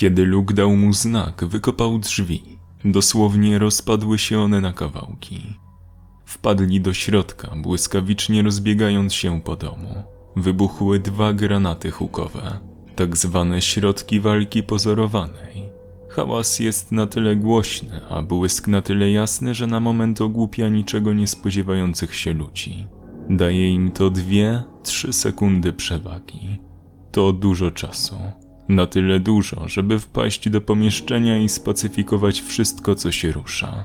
Kiedy Luke dał mu znak, wykopał drzwi. Dosłownie rozpadły się one na kawałki. Wpadli do środka, błyskawicznie rozbiegając się po domu. Wybuchły dwa granaty hukowe, tak zwane środki walki pozorowanej. Hałas jest na tyle głośny, a błysk na tyle jasny, że na moment ogłupia niczego nie spodziewających się ludzi. Daje im to dwie, trzy sekundy przewagi. To dużo czasu. Na tyle dużo, żeby wpaść do pomieszczenia i spacyfikować wszystko, co się rusza.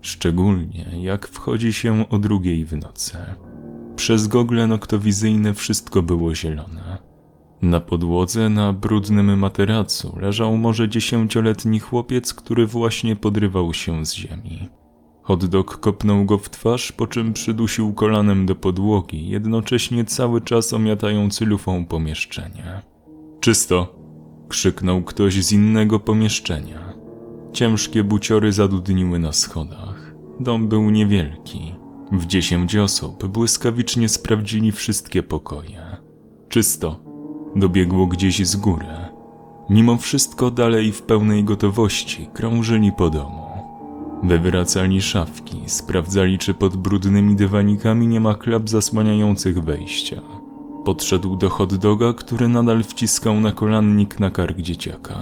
Szczególnie jak wchodzi się o drugiej w nocy. Przez gogle noktowizyjne wszystko było zielone. Na podłodze, na brudnym materacu, leżał może dziesięcioletni chłopiec, który właśnie podrywał się z ziemi. Hotdog kopnął go w twarz, po czym przydusił kolanem do podłogi, jednocześnie cały czas omiatając lufą pomieszczenie. Czysto! Krzyknął ktoś z innego pomieszczenia. Ciężkie buciory zadudniły na schodach. Dom był niewielki. W dziesięć osób błyskawicznie sprawdzili wszystkie pokoje. Czysto. Dobiegło gdzieś z góry. Mimo wszystko dalej w pełnej gotowości krążyli po domu. Wywracali szafki, sprawdzali czy pod brudnymi dywanikami nie ma klap zasłaniających wejścia. Podszedł do hot doga, który nadal wciskał na kolannik na kark dzieciaka.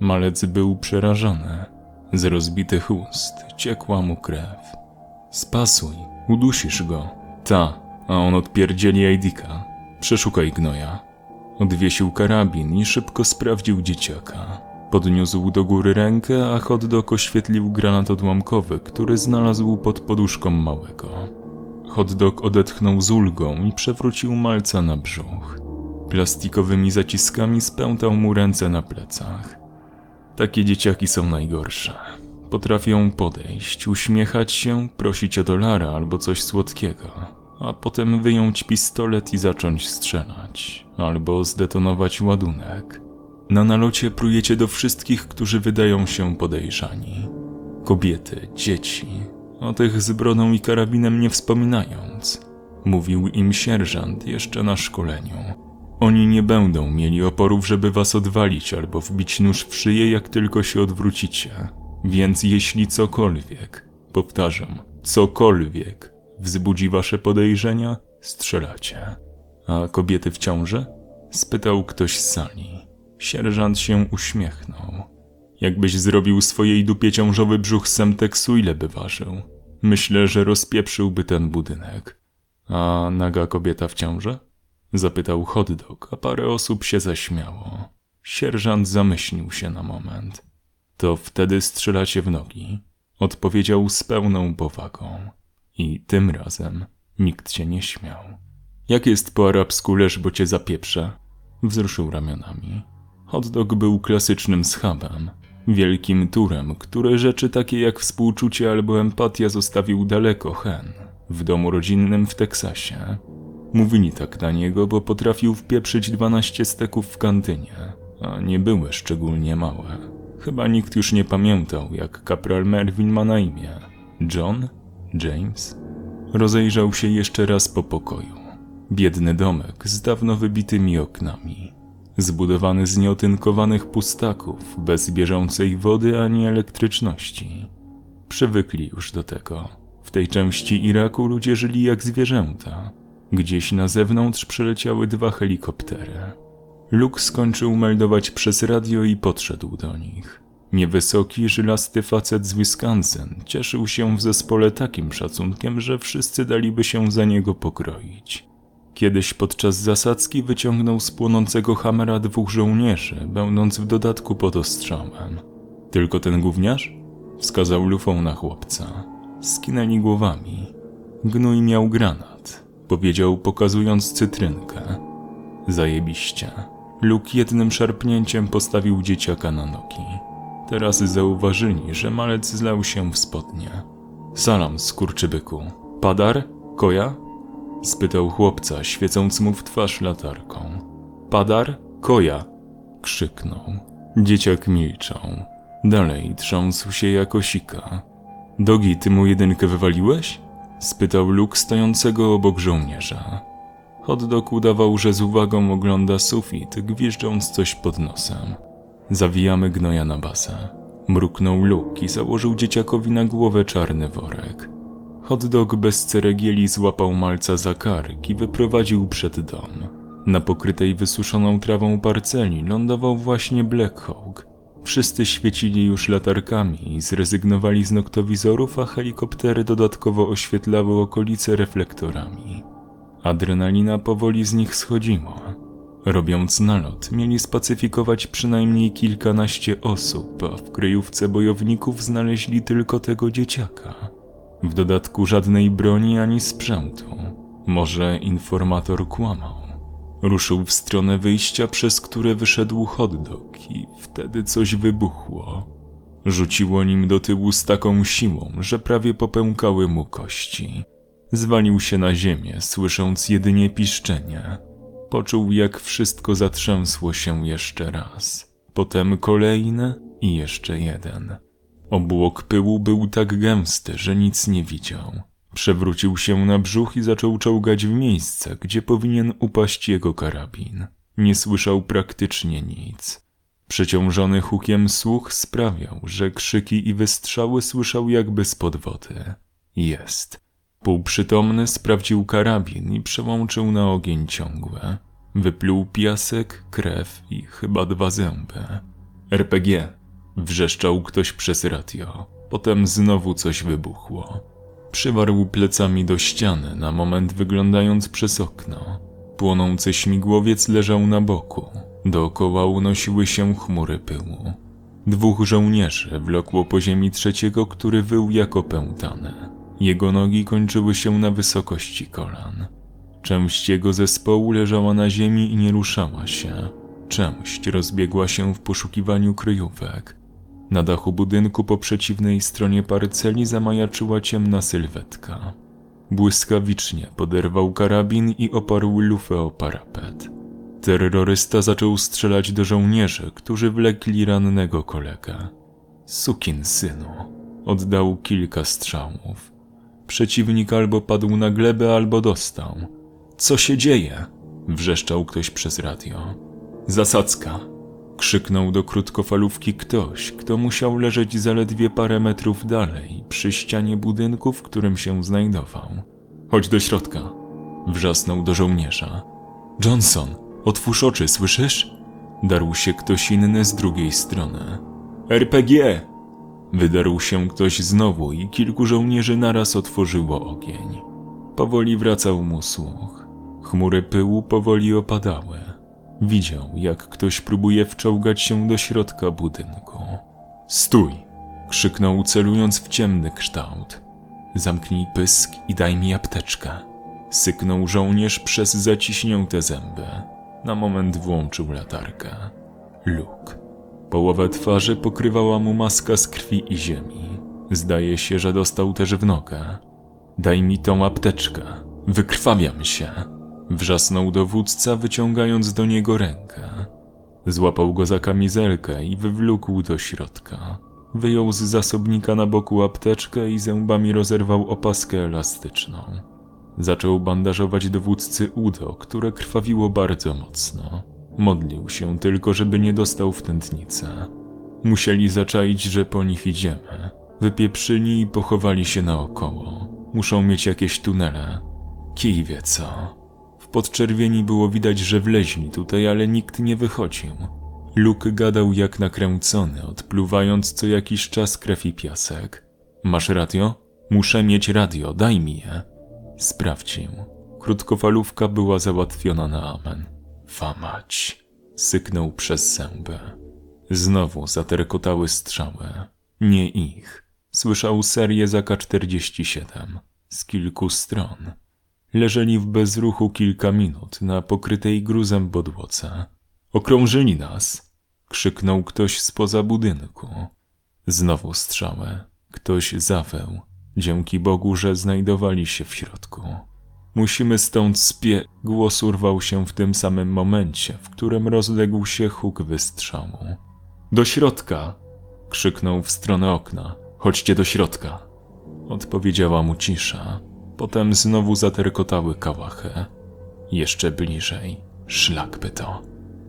Malec był przerażony. Z rozbitych ust ciekła mu krew. Spasuj, udusisz go. Ta, a on odpierdzieli Aidika. Przeszukaj gnoja. Odwiesił karabin i szybko sprawdził dzieciaka. Podniósł do góry rękę, a hot dog oświetlił granat odłamkowy, który znalazł pod poduszką małego. Hot dog odetchnął z ulgą i przewrócił malca na brzuch. Plastikowymi zaciskami spętał mu ręce na plecach. Takie dzieciaki są najgorsze. Potrafią podejść, uśmiechać się, prosić o dolara albo coś słodkiego, a potem wyjąć pistolet i zacząć strzelać, albo zdetonować ładunek. Na nalocie prujecie do wszystkich, którzy wydają się podejrzani. Kobiety, dzieci, o tych z brodą i karabinem nie wspominając. Mówił im sierżant jeszcze na szkoleniu. Oni nie będą mieli oporów, żeby was odwalić albo wbić nóż w szyję, jak tylko się odwrócicie. Więc jeśli cokolwiek, powtarzam, cokolwiek wzbudzi wasze podejrzenia, strzelacie. A kobiety w ciąży? Spytał ktoś z sali. Sierżant się uśmiechnął. Jakbyś zrobił swojej dupie ciążowy brzuch semteksu, ile by ważył? Myślę, że rozpieprzyłby ten budynek. A naga kobieta w ciąży? Zapytał hotdog, a parę osób się zaśmiało. Sierżant zamyślił się na moment. To wtedy strzelacie w nogi. Odpowiedział z pełną powagą. I tym razem nikt się nie śmiał. Jak jest po arabsku leż, bo cię zapieprze? Wzruszył ramionami. Hotdog był klasycznym schabem, wielkim turem, które rzeczy takie jak współczucie albo empatia zostawił daleko hen, w domu rodzinnym w Teksasie. Mówili tak na niego, bo potrafił wpieprzyć 12 steków w kantynie, a nie były szczególnie małe. Chyba nikt już nie pamiętał, jak kapral Mervyn ma na imię. John? James? Rozejrzał się jeszcze raz po pokoju. Biedny domek z dawno wybitymi oknami. Zbudowany z nieotynkowanych pustaków, bez bieżącej wody ani elektryczności. Przywykli już do tego. W tej części Iraku ludzie żyli jak zwierzęta. Gdzieś na zewnątrz przeleciały dwa helikoptery. Luke skończył meldować przez radio i podszedł do nich. Niewysoki, żylasty facet z Wisconsin cieszył się w zespole takim szacunkiem, że wszyscy daliby się za niego pokroić. Kiedyś podczas zasadzki wyciągnął z płonącego hamera dwóch żołnierzy, będąc w dodatku pod ostrzałem. Tylko ten gówniarz? Wskazał lufą na chłopca. Skinęli głowami. Gnój miał granat, powiedział pokazując cytrynkę. Zajebiście. Luke jednym szarpnięciem postawił dzieciaka na nogi. Teraz zauważyli, że malec zlał się w spodnie. Salam, skurczybyku. Padar? Koja? Spytał chłopca, świecąc mu w twarz latarką. Padar? Koja! krzyknął. Dzieciak milczał. Dalej trząsł się jako sika. Dogi, ty mu jedynkę wywaliłeś? spytał Luke stojącego obok żołnierza. Hotdog udawał, że z uwagą ogląda sufit, gwiżdżąc coś pod nosem. Zawijamy gnoja na bazę. Mruknął Luke i założył dzieciakowi na głowę czarny worek. Hot dog bez ceregieli złapał malca za kark i wyprowadził przed dom. Na pokrytej wysuszoną trawą parceli lądował właśnie Black Hawk. Wszyscy świecili już latarkami i zrezygnowali z noktowizorów, a helikoptery dodatkowo oświetlały okolice reflektorami. Adrenalina powoli z nich schodziła. Robiąc nalot, mieli spacyfikować przynajmniej kilkanaście osób, a w kryjówce bojowników znaleźli tylko tego dzieciaka. W dodatku żadnej broni ani sprzętu. Może informator kłamał. Ruszył w stronę wyjścia, przez które wyszedł hot dog i wtedy coś wybuchło. Rzuciło nim do tyłu z taką siłą, że prawie popękały mu kości. Zwalił się na ziemię, słysząc jedynie piszczenie. Poczuł, jak wszystko zatrzęsło się jeszcze raz. Potem kolejne i jeszcze jeden. Obłok pyłu był tak gęsty, że nic nie widział. Przewrócił się na brzuch i zaczął czołgać w miejsce, gdzie powinien upaść jego karabin. Nie słyszał praktycznie nic. Przeciążony hukiem słuch sprawiał, że krzyki i wystrzały słyszał jakby spod wody. Jest. Półprzytomny sprawdził karabin i przełączył na ogień ciągły. Wypluł piasek, krew i chyba dwa zęby. RPG. Wrzeszczał ktoś przez radio. Potem znowu coś wybuchło. Przywarł plecami do ściany, na moment wyglądając przez okno. Płonący śmigłowiec leżał na boku. Dookoła unosiły się chmury pyłu. Dwóch żołnierzy wlokło po ziemi trzeciego, który wył jak opętany. Jego nogi kończyły się na wysokości kolan. Część jego zespołu leżała na ziemi i nie ruszała się. Część rozbiegła się w poszukiwaniu kryjówek. Na dachu budynku po przeciwnej stronie parceli zamajaczyła ciemna sylwetka. Błyskawicznie poderwał karabin i oparł lufę o parapet. Terrorysta zaczął strzelać do żołnierzy, którzy wlekli rannego kolegę. Sukin synu. Oddał kilka strzałów. Przeciwnik albo padł na glebę, albo dostał. Co się dzieje? Wrzeszczał ktoś przez radio. Zasadzka. Krzyknął do krótkofalówki ktoś, kto musiał leżeć zaledwie parę metrów dalej, przy ścianie budynku, w którym się znajdował. Chodź do środka. Wrzasnął do żołnierza. Johnson, otwórz oczy, słyszysz? Darł się ktoś inny z drugiej strony. RPG! Wydarł się ktoś znowu i kilku żołnierzy naraz otworzyło ogień. Powoli wracał mu słuch. Chmury pyłu powoli opadały. Widział, jak ktoś próbuje wczołgać się do środka budynku. Stój! krzyknął, celując w ciemny kształt. Zamknij pysk i daj mi apteczkę. Syknął żołnierz przez zaciśnięte zęby. Na moment włączył latarkę. Luke. Połowę twarzy pokrywała mu maska z krwi i ziemi. Zdaje się, że dostał też w nogę. Daj mi tą apteczkę. Wykrwawiam się. Wrzasnął dowódca, wyciągając do niego rękę. Złapał go za kamizelkę i wywlókł do środka. Wyjął z zasobnika na boku apteczkę i zębami rozerwał opaskę elastyczną. Zaczął bandażować dowódcy udo, które krwawiło bardzo mocno. Modlił się tylko, żeby nie dostał w tętnicę. Musieli zaczaić, że po nich idziemy. Wypieprzyli i pochowali się naokoło. Muszą mieć jakieś tunele. Kij wie co. W podczerwieni było widać, że wleźli tutaj, ale nikt nie wychodził. Luke gadał jak nakręcony, odpluwając co jakiś czas krew i piasek. Masz radio? Muszę mieć radio, daj mi je. Sprawdził. Krótkofalówka była załatwiona na amen. Famać. Syknął przez zęby. Znowu zaterkotały strzały. Nie ich. Słyszał serię za K-47 z kilku stron. Leżeli w bezruchu kilka minut na pokrytej gruzem podłodze. Okrążyli nas! krzyknął ktoś spoza budynku. Znowu strzały. Ktoś zaweł. Dzięki Bogu, że znajdowali się w środku. Musimy stąd spie... Głos urwał się w tym samym momencie, w którym rozległ się huk wystrzału. Do środka! krzyknął w stronę okna. Chodźcie do środka. Odpowiedziała mu cisza. Potem znowu zaterkotały kałachy. Jeszcze bliżej. Szlak by to.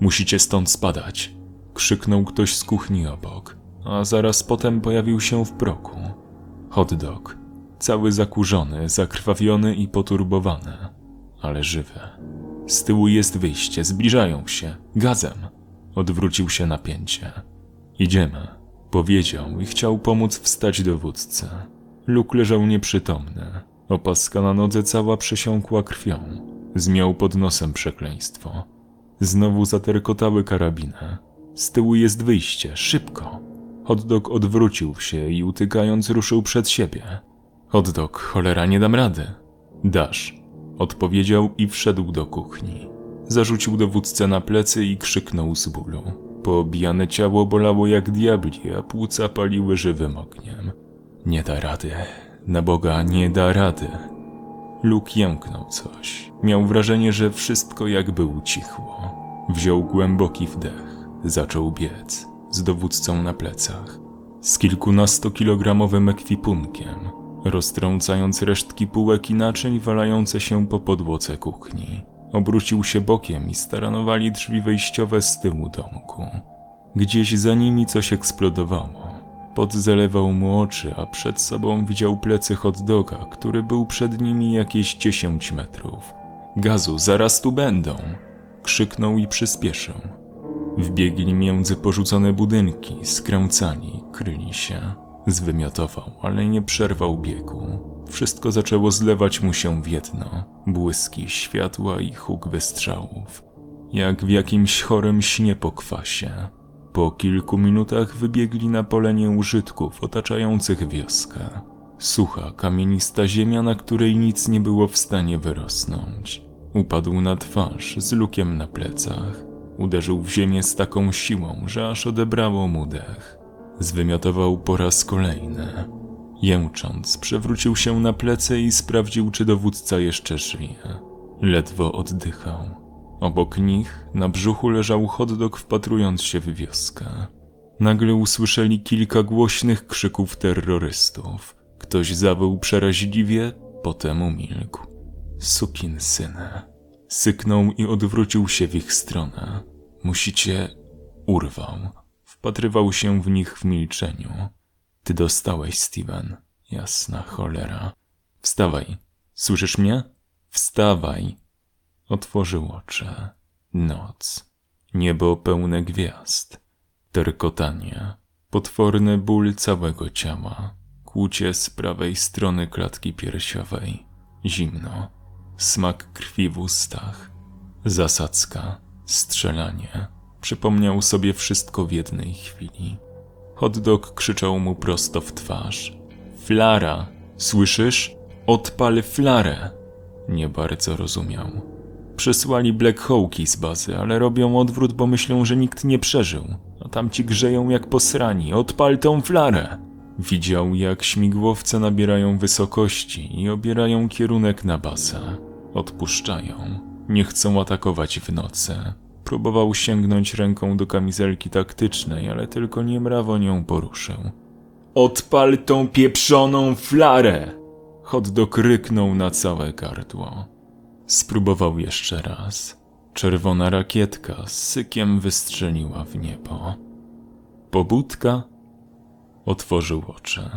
Musicie stąd spadać. Krzyknął ktoś z kuchni obok, a zaraz potem pojawił się w progu. Hot dog, cały zakurzony, zakrwawiony i poturbowany, ale żywy. Z tyłu jest wyjście, zbliżają się, gazem. Odwrócił się napięcie. Idziemy, powiedział i chciał pomóc wstać dowódcy. Luke leżał nieprzytomny. Opaska na nodze cała przesiąkła krwią. Zmiał pod nosem przekleństwo. Znowu zaterkotały karabiny. Z tyłu jest wyjście, szybko. Hotdog odwrócił się i utykając ruszył przed siebie. Hotdog, cholera, nie dam rady. Dasz, odpowiedział i wszedł do kuchni. Zarzucił dowódcę na plecy i krzyknął z bólu. Poobijane ciało bolało jak diabli, a płuca paliły żywym ogniem. Nie da rady. Na Boga, nie da rady. Luke jęknął coś. Miał wrażenie, że wszystko jakby ucichło. Wziął głęboki wdech. Zaczął biec. Z dowódcą na plecach. Z kilkunastokilogramowym ekwipunkiem. Roztrącając resztki półek i naczyń walające się po podłodze kuchni. Obrócił się bokiem i staranowali drzwi wejściowe z tyłu domku. Gdzieś za nimi coś eksplodowało. Pot zalewał mu oczy, a przed sobą widział plecy hot doga, który był przed nimi jakieś 10 metrów. Gazu, zaraz tu będą! Krzyknął i przyspieszył. Wbiegli między porzucone budynki, skręcani, kryli się. Zwymiotował, ale nie przerwał biegu. Wszystko zaczęło zlewać mu się w jedno. Błyski światła i huk wystrzałów. Jak w jakimś chorym śnie po kwasie. Po kilku minutach wybiegli na pole nieużytków otaczających wioskę. Sucha, kamienista ziemia, na której nic nie było w stanie wyrosnąć. Upadł na twarz z lukiem na plecach. Uderzył w ziemię z taką siłą, że aż odebrało mu dech. Zwymiotował po raz kolejny. Jęcząc, przewrócił się na plecy i sprawdził, czy dowódca jeszcze żyje. Ledwo oddychał. Obok nich, na brzuchu leżał hotdog wpatrując się w wioskę. Nagle usłyszeli kilka głośnych krzyków terrorystów. Ktoś zawył przeraźliwie, potem umilkł. Sukin syny. Syknął i odwrócił się w ich stronę. Musicie... Urwał. Wpatrywał się w nich w milczeniu. Ty dostałeś, Steven. Jasna cholera. Wstawaj. Słyszysz mnie? Wstawaj. Otworzył oczy. Noc. Niebo pełne gwiazd. Terkotanie. Potworny ból całego ciała. Kłucie z prawej strony klatki piersiowej. Zimno. Smak krwi w ustach. Zasadzka. Strzelanie. Przypomniał sobie wszystko w jednej chwili. Hotdog krzyczał mu prosto w twarz. Flara! Słyszysz? Odpal flarę! Nie bardzo rozumiał. Przysłali Black Hawki z bazy, ale robią odwrót, bo myślą, że nikt nie przeżył. A tamci grzeją jak posrani. Odpal tą flarę! Widział, jak śmigłowce nabierają wysokości i obierają kierunek na bazę. Odpuszczają. Nie chcą atakować w nocy. Próbował sięgnąć ręką do kamizelki taktycznej, ale tylko niemrawo nią poruszył. Odpal tą pieprzoną flarę! Hotdog ryknął na całe gardło. Spróbował jeszcze raz. Czerwona rakietka z sykiem wystrzeliła w niebo. Pobudka? Otworzył oczy.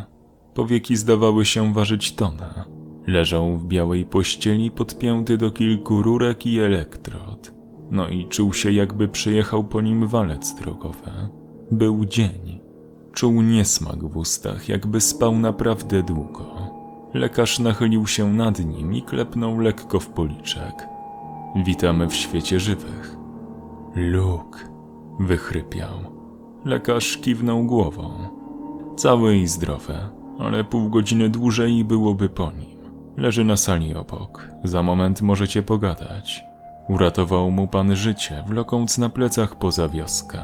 Powieki zdawały się ważyć tonę. Leżał w białej pościeli podpięty do kilku rurek i elektrod. No i czuł się jakby przyjechał po nim walec drogowy. Był dzień. Czuł niesmak w ustach, jakby spał naprawdę długo. Lekarz nachylił się nad nim i klepnął lekko w policzek. Witamy w świecie żywych. Luke, wychrypiał. Lekarz kiwnął głową. Cały i zdrowy, ale pół godziny dłużej byłoby po nim. Leży na sali obok. Za moment możecie pogadać. Uratował mu pan życie, wlokąc na plecach poza wioskę.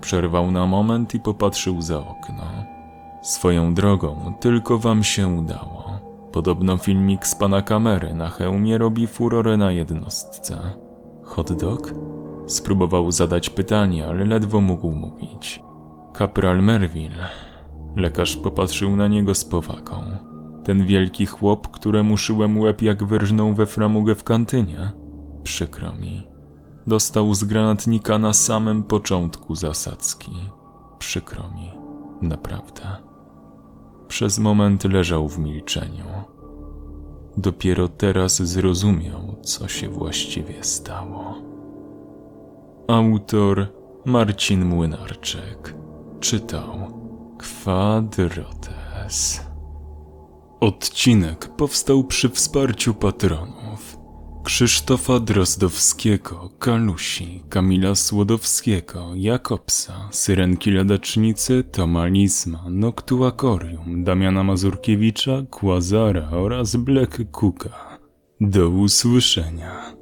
Przerwał na moment i popatrzył za okno. Swoją drogą, tylko wam się udało. Podobno filmik z pana kamery na hełmie robi furorę na jednostce. Hot dog? Spróbował zadać pytanie, ale ledwo mógł mówić. Kapral Merville. Lekarz popatrzył na niego z powagą. Ten wielki chłop, któremu szyłem łeb jak wyrżnął we framugę w kantynie. Przykro mi. dostał z granatnika na samym początku zasadzki. Przykro mi, naprawdę. Przez moment leżał w milczeniu. Dopiero teraz zrozumiał, co się właściwie stało. Autor Marcin Młynarczyk czytał Quadrotes. Odcinek powstał przy wsparciu patronów Krzysztofa Drozdowskiego, Kalusi, Kamila Słodowskiego, Jakobsa, Syrenki Ladacznicy, Toma Lisma, Noctuakorium, Damiana Mazurkiewicza, Kłazara oraz Black Cooka. Do usłyszenia.